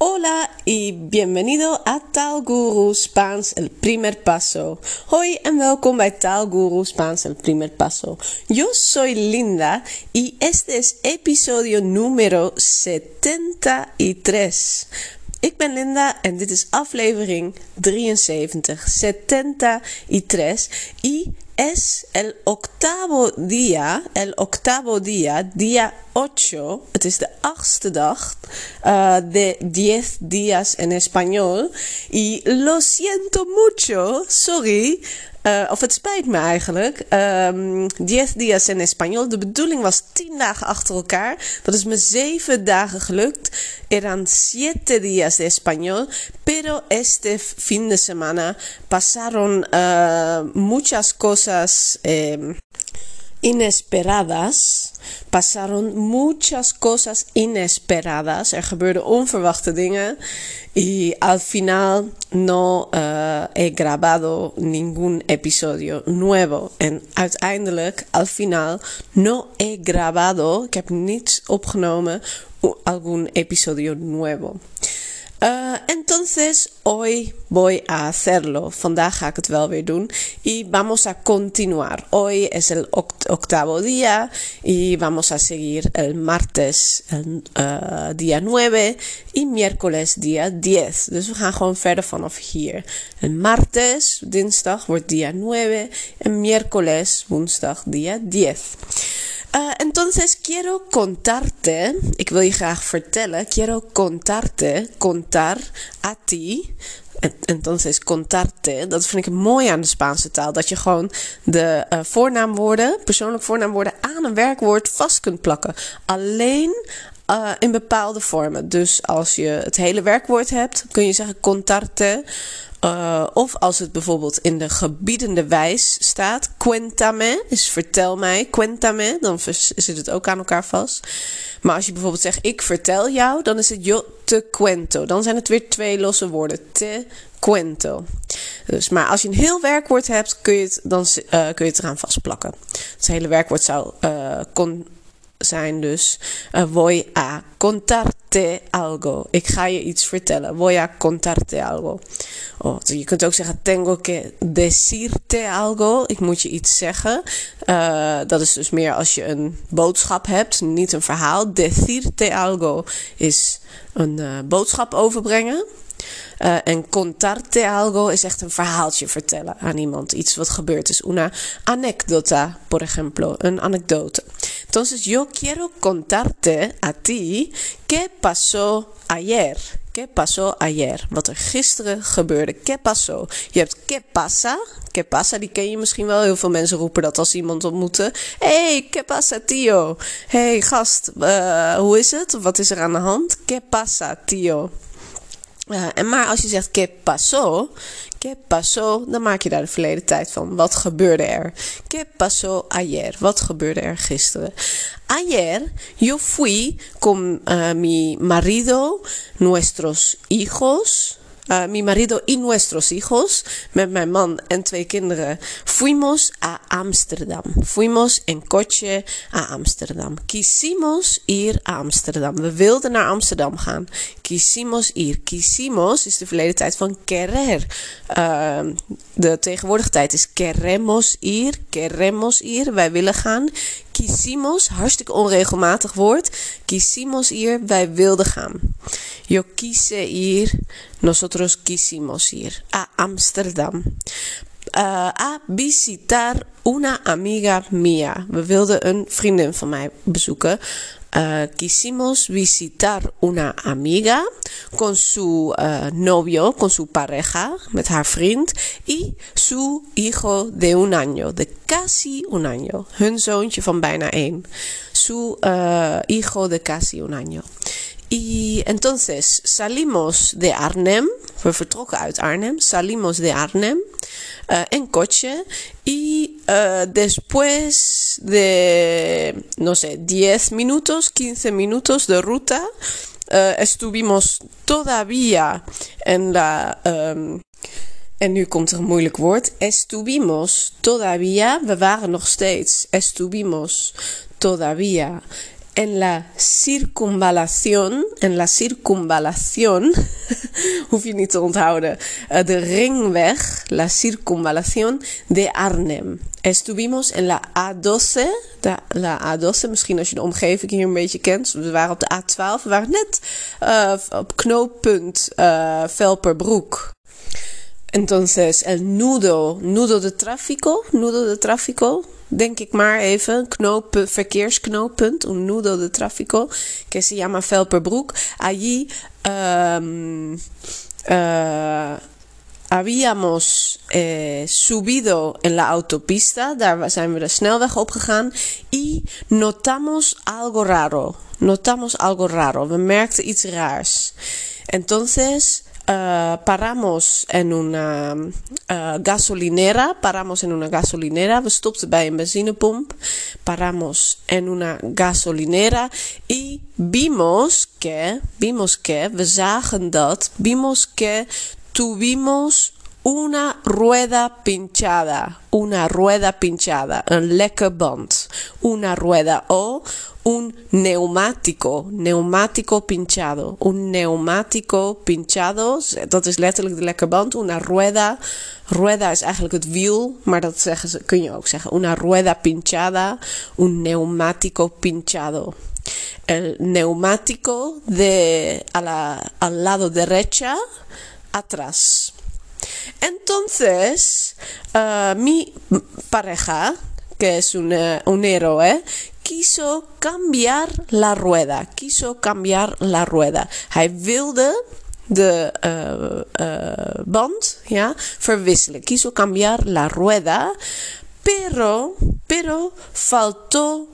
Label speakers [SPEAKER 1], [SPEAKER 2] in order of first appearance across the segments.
[SPEAKER 1] Hola y bienvenido a Taalguru Spaans el primer paso. Hoi en welkom bij Taalguru Spaans el primer paso. Yo soy Linda y este es episodio número 73. Ik ben Linda en dit is aflevering 73, 73 y es el octavo día, el octavo día, día 8, het is de achtste de 10 días en español. Y lo siento mucho, sorry, uh, of het spijt me eigenlijk. Um, diez días en español. De bedoeling was 10 dagen achter elkaar. Dat is me 7 dagen gelukt. Eran siete días de español. Pero este fin de semana pasaron uh, muchas cosas. Eh, inesperadas. Pasaron muchas cosas inesperadas. Er gebeurden onverwachte dingen. Y al final no uh, he grabado ningún episodio nuevo. En uiteindelijk, al final, no he grabado. Ik heb niets opgenomen. Algún episodio nuevo. Uh, entonces, hoy voy a hacerlo. Vandaag ga ik het wel weer doen. Y vamos a continuar. Hoy es el octavo día. Y vamos a seguir el martes, el uh, día 9. Y miércoles, día 10. Dus we gaan gewoon verder vanaf hier. El martes, dinsdag, wordt día 9. En miércoles, woensdag, día 10. Uh, entonces quiero contarte, ik wil je graag vertellen, quiero contarte, contar a ti. Entonces contarte, dat vind ik mooi aan de Spaanse taal. Dat je gewoon de uh, voornaamwoorden, persoonlijk voornaamwoorden aan een werkwoord vast kunt plakken. Alleen uh, in bepaalde vormen. Dus als je het hele werkwoord hebt, kun je zeggen contarte. Uh, of als het bijvoorbeeld in de gebiedende wijs staat, cuéntame, is vertel mij, cuéntame, dan zit het ook aan elkaar vast. Maar als je bijvoorbeeld zegt, ik vertel jou, dan is het yo te cuento. Dan zijn het weer twee losse woorden, te cuento. Dus, maar als je een heel werkwoord hebt, kun je het, dan, uh, kun je het eraan vastplakken. Het hele werkwoord zou uh, con zijn dus uh, voy a contarte algo. Ik ga je iets vertellen. Voy a contarte algo. Oh, je kunt ook zeggen tengo que decirte algo. Ik moet je iets zeggen. Uh, dat is dus meer als je een boodschap hebt, niet een verhaal. Decirte algo is een uh, boodschap overbrengen. En contarte algo is echt een verhaaltje vertellen aan iemand. Iets wat gebeurd is. Una anécdota, por ejemplo. Een anekdote. Entonces yo quiero contarte a ti qué pasó ayer. ¿Qué pasó ayer? Wat er gisteren gebeurde. ¿Qué? Je hebt ¿qué pasa? Die ken je misschien wel. Heel veel mensen roepen dat als iemand ontmoeten. Hey, ¿qué pasa, tío? Hey, gast, uh, hoe is het? Wat is er aan de hand? ¿Qué pasa, tío? Uh, en maar als je zegt que pasó, que pasó, dan maak je daar de verleden tijd van. Wat gebeurde er? Que pasó ayer? Wat gebeurde er gisteren? Ayer yo fui con uh, mi marido, nuestros hijos, Uh, mi marido y nuestros hijos, met mijn man en twee kinderen, fuimos a Amsterdam. Fuimos en coche a Amsterdam. Quisimos ir a Amsterdam. We wilden naar Amsterdam gaan. Quisimos ir. Quisimos is de verleden tijd van querer. Uh, de tegenwoordige tijd is queremos ir. Queremos ir. Wij willen gaan. Quisimos, hartstikke onregelmatig woord. Quisimos ir, wij wilden gaan. Yo quise ir, nosotros quisimos ir a Amsterdam. Uh, a visitar una amiga mía. We wilden een vriendin van mij bezoeken. Uh, quisimos visitar una amiga con su uh, novio, con su pareja, met haar vriend, y su hijo de un año, de casi un año. Hun zoontje van bijna één. Su uh, hijo de casi un año. Y entonces salimos de Arnhem, we vertrokken uit Arnhem, salimos de Arnhem en coche y uh, de, no sé, 10 minutos, 15 minutos de ruta, uh, estuvimos todavía en la... Um, en nu komt er een moeilijk woord. Estuvimos todavía. We waren nog steeds. Estuvimos todavía en la circunvalación, en la circunvalación, hoef je niet te onthouden, uh, de ringweg, la circunvalación de Arnhem. Estuvimos en la A12, de, la A12, misschien als je de omgeving hier een beetje kent. We waren op de A12, we waren net uh, op knooppunt uh, Velperbroek. Entonces, el nudo, nudo de tráfico, nudo de tráfico, denk ik maar even, knoop, verkeersknooppunt, un nudo de tráfico, que se llama Velperbroek. Allí um, uh, habíamos eh, subido en la autopista, daar zijn we de snelweg opgegaan, y notamos algo raro, notamos algo raro, we merkten iets raars. Entonces, Uh, paramos en una uh, gasolinera, paramos en una gasolinera, we stopten bij een benzinepomp, paramos en una gasolinera y vimos que, vimos que, we zagen dat, vimos que tuvimos una rueda pinchada, una rueda pinchada, een lekke band, una rueda o un neumático, neumático pinchado, un neumático pinchado, dat is letterlijk de lekke band, una rueda, rueda is eigenlijk het wiel, maar dat zeggen ze, kun je ook zeggen, una rueda pinchada, un neumático pinchado. El neumático de a la, al lado derecha, atrás. Entonces, uh, mi pareja, que es un, uh, un héroe, quiso cambiar la rueda. Quiso cambiar la rueda. Hij wilde de uh, uh, band ja, verwisselen. Quiso cambiar la rueda. Pero, pero faltó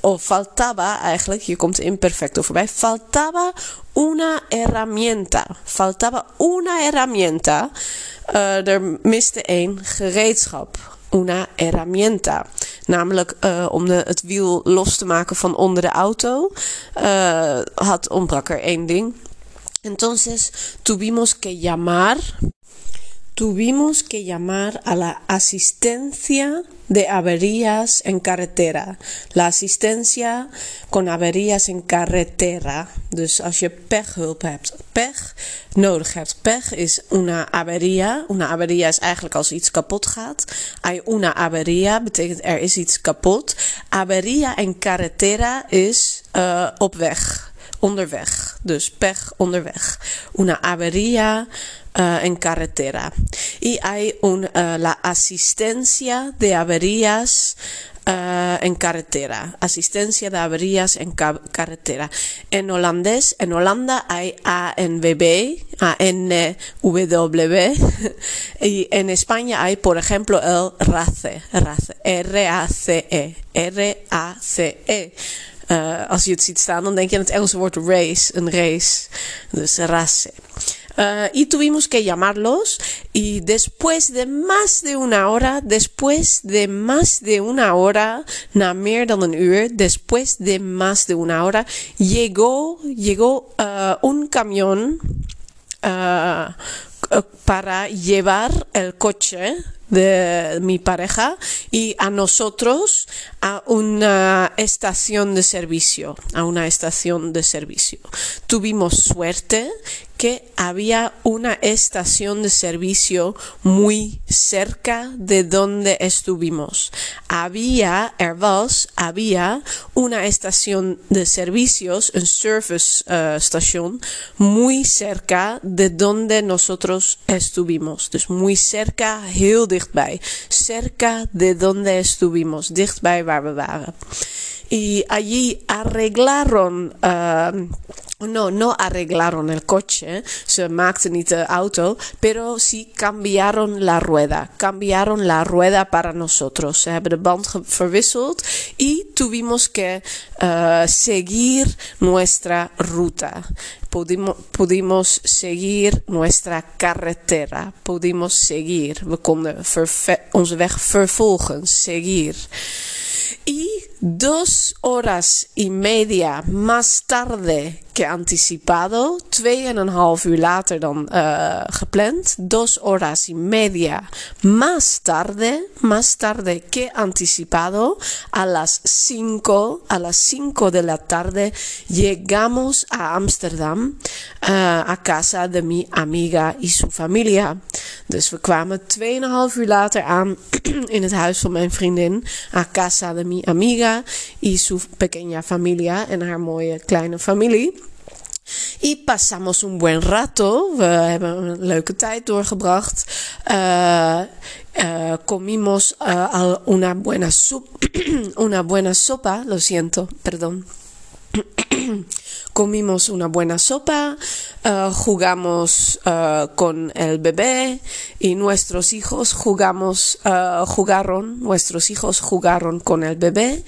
[SPEAKER 1] o faltaba eigenlijk, hier komt imperfecto voorbij, faltaba una herramienta. Faltaba una herramienta. Uh, er miste één gereedschap. Una herramienta. Namelijk uh, om de, het wiel los te maken van onder de auto. Uh, had ontbrak er één ding. Entonces tuvimos que llamar tuvimos que llamar a la asistencia de averías en carretera. La asistencia con averías en carretera. Dus als je pechhulp hebt, pech nodig hebt. Pech is una avería. Una avería is eigenlijk als iets kapot gaat. Hay una avería betekent er is iets kapot. Avería en carretera is uh, op weg. Onderweg. Dus pech onderweg. Una avería uh, en carretera. Y hay un, uh, la asistencia de averías uh, en carretera. Asistencia de averías en ca carretera. En holandés, en Holanda hay ANWB, ANWB. y en España hay, por ejemplo, el RACE, RACE, R-A-C-E, R-A-C-E. Uh, als je het ziet staan, dan denk je aan het Engelse race, een race. Dus race. Uh, y tuvimos que llamarlos y después de más de una hora, después de más de una hora, na meer dan después de más de una hora, llegó, llegó uh, un camión uh, para llevar el coche de mi pareja y a nosotros a una estación de servicio, a una estación de servicio. Tuvimos suerte que había una estación de servicio muy cerca de donde estuvimos. Había, was, había una estación de servicios, un service uh, station, muy cerca de donde nosotros estuvimos. Dus muy cerca, heel dichtbij. Cerca de donde estuvimos, dichtbij waar we waren. Y allí arreglaron. Uh, no, no arreglaron el coche, se de auto, pero sí cambiaron la rueda. Cambiaron la rueda para nosotros. Se hebben de band verwisseld y tuvimos que uh, seguir nuestra ruta. Pudimos, pudimos seguir nuestra carretera. Pudimos seguir. We konden onze weg vervolgen. Seguir. Y dos horas y media más tarde que anticipado, half uur later dan uh, gepland, dos horas y media más tarde, más tarde que anticipado, a las 5, a las 5 de la tarde, llegamos a Amsterdam, uh, a casa de mi amiga y su familia. Dus we kwamen 2,5 uur later aan in het huis van mijn vriendin, a casa de mi amiga y su pequeña familia en haar mooie kleine familie. Y pasamos un buen rato. We hebben een leuke tijd doorgebracht. Uh, comimos una buena una buena sopa. Lo siento, perdón. comimos una buena sopa, uh, jugamos uh, con el bebé y nuestros hijos jugamos, uh, jugaron, nuestros hijos jugaron con el bebé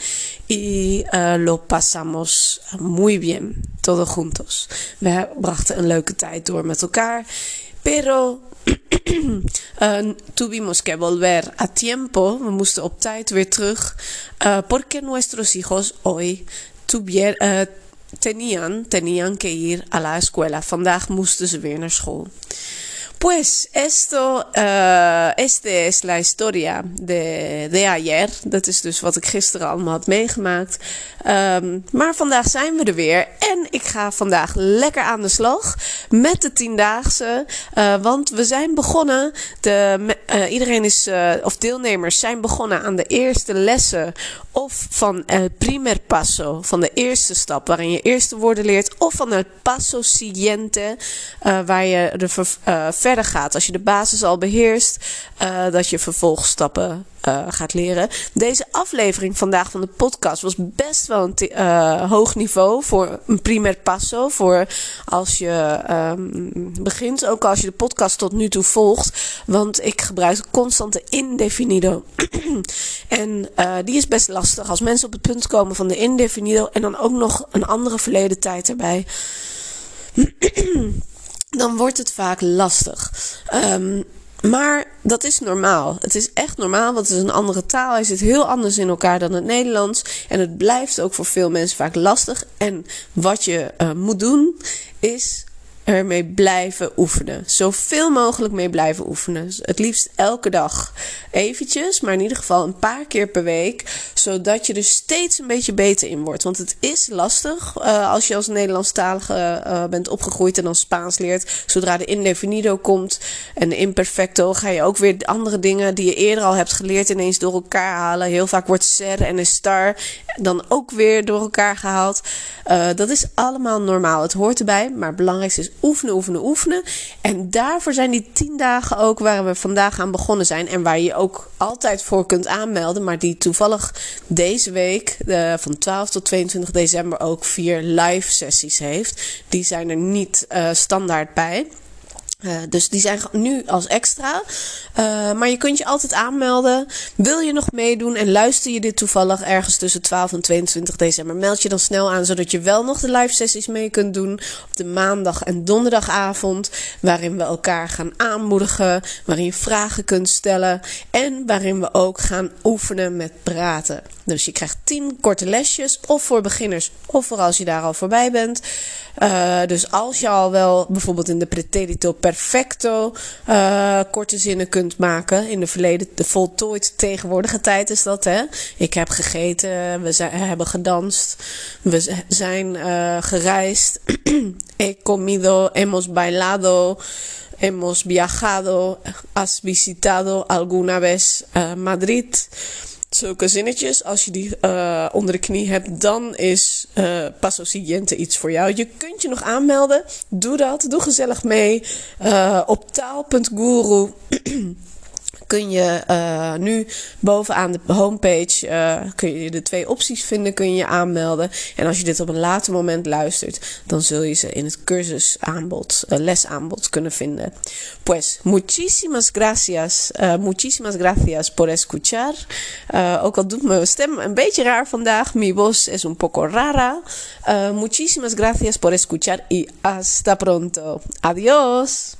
[SPEAKER 1] y lo pasamos muy bien, todos juntos. We brachten een leuke tijd door met elkaar, pero uh, tuvimos que volver a tiempo, we moesten op tijd weer terug, uh, porque nuestros hijos hoy tuvieron, uh, tenían, tenían que ir a la escuela. Vandaag moesten ze weer naar school. Pues esto, uh, este es la historia de, de ayer. Dat is dus wat ik gisteren allemaal had meegemaakt. Um, maar vandaag zijn we er weer. En ik ga vandaag lekker aan de slag met de tiendaagse. Uh, want we zijn begonnen. De, uh, iedereen is, of deelnemers zijn begonnen aan de eerste lessen. Of van el primer paso, van de eerste stap, waarin je eerste woorden leert. Of van el paso siguiente, waar je de verder gaat. Als je de basis al beheerst, uh, dat je vervolgstappen uh, gaat leren. Deze aflevering vandaag van de podcast was best wel een uh, hoog niveau voor een primer passo. Voor als je um, begint, ook als je de podcast tot nu toe volgt. Want ik gebruik constante indefinido. en die is best lastig. Als mensen op het punt komen van de indefinido en dan ook nog een andere verleden tijd erbij dan wordt het vaak lastig. Um, maar dat is normaal. Het is echt normaal, want het is een andere taal. Hij zit heel anders in elkaar dan het Nederlands. En het blijft ook voor veel mensen vaak lastig. En wat je uh, moet doen, is ermee blijven oefenen. Zoveel mogelijk mee blijven oefenen. Het liefst elke dag eventjes, maar in ieder geval een paar keer per week. Zodat je er steeds een beetje beter in wordt. Want het is lastig uh, als je als Nederlandstalige uh, bent opgegroeid en dan Spaans leert. Zodra de indefinido komt en de imperfecto, ga je ook weer andere dingen die je eerder al hebt geleerd ineens door elkaar halen. Heel vaak wordt ser en star dan ook weer door elkaar gehaald. Uh, dat is allemaal normaal. Het hoort erbij, maar het belangrijkste is oefenen, oefenen, oefenen. En daarvoor zijn die tien dagen ook waar we vandaag aan begonnen zijn. En waar je ook altijd voor kunt aanmelden. Maar die toevallig deze week, uh, van 12 tot 22 december, ook vier live sessies heeft. Die zijn er niet uh, standaard bij. Uh, dus die zijn nu als extra. Uh, maar je kunt je altijd aanmelden. Wil je nog meedoen en luister je dit toevallig ergens tussen 12 en 22 december? Meld je dan snel aan, zodat je wel nog de live sessies mee kunt doen op de maandag en donderdagavond. Waarin we elkaar gaan aanmoedigen, waarin je vragen kunt stellen en waarin we ook gaan oefenen met praten. Dus je krijgt 10 korte lesjes, of voor beginners, of voor als je daar al voorbij bent. Uh, dus als je al wel bijvoorbeeld in de pretérito perfecto uh, korte zinnen kunt maken. In de verleden, de voltooid tegenwoordige tijd is dat, hè. Ik heb gegeten, we zijn, hebben gedanst, we zijn uh, gereisd. He comido, hemos bailado. Hemos viajado, has visitado alguna vez Madrid zulke zinnetjes, als je die uh, onder de knie hebt, dan is uh, iets voor jou. Je kunt je nog aanmelden. Doe dat. Doe gezellig mee. Uh, op taal.guru kun je uh, nu bovenaan de homepage uh, kun je de twee opties vinden, kun je je aanmelden. En als je dit op een later moment luistert, dan zul je ze in het cursusaanbod, uh, lesaanbod kunnen vinden. Pues, muchísimas gracias, muchísimas gracias por escuchar. ook al doet mijn stem een beetje raar vandaag, mi voz es un poco rara. muchísimas gracias por escuchar y hasta pronto. Adiós.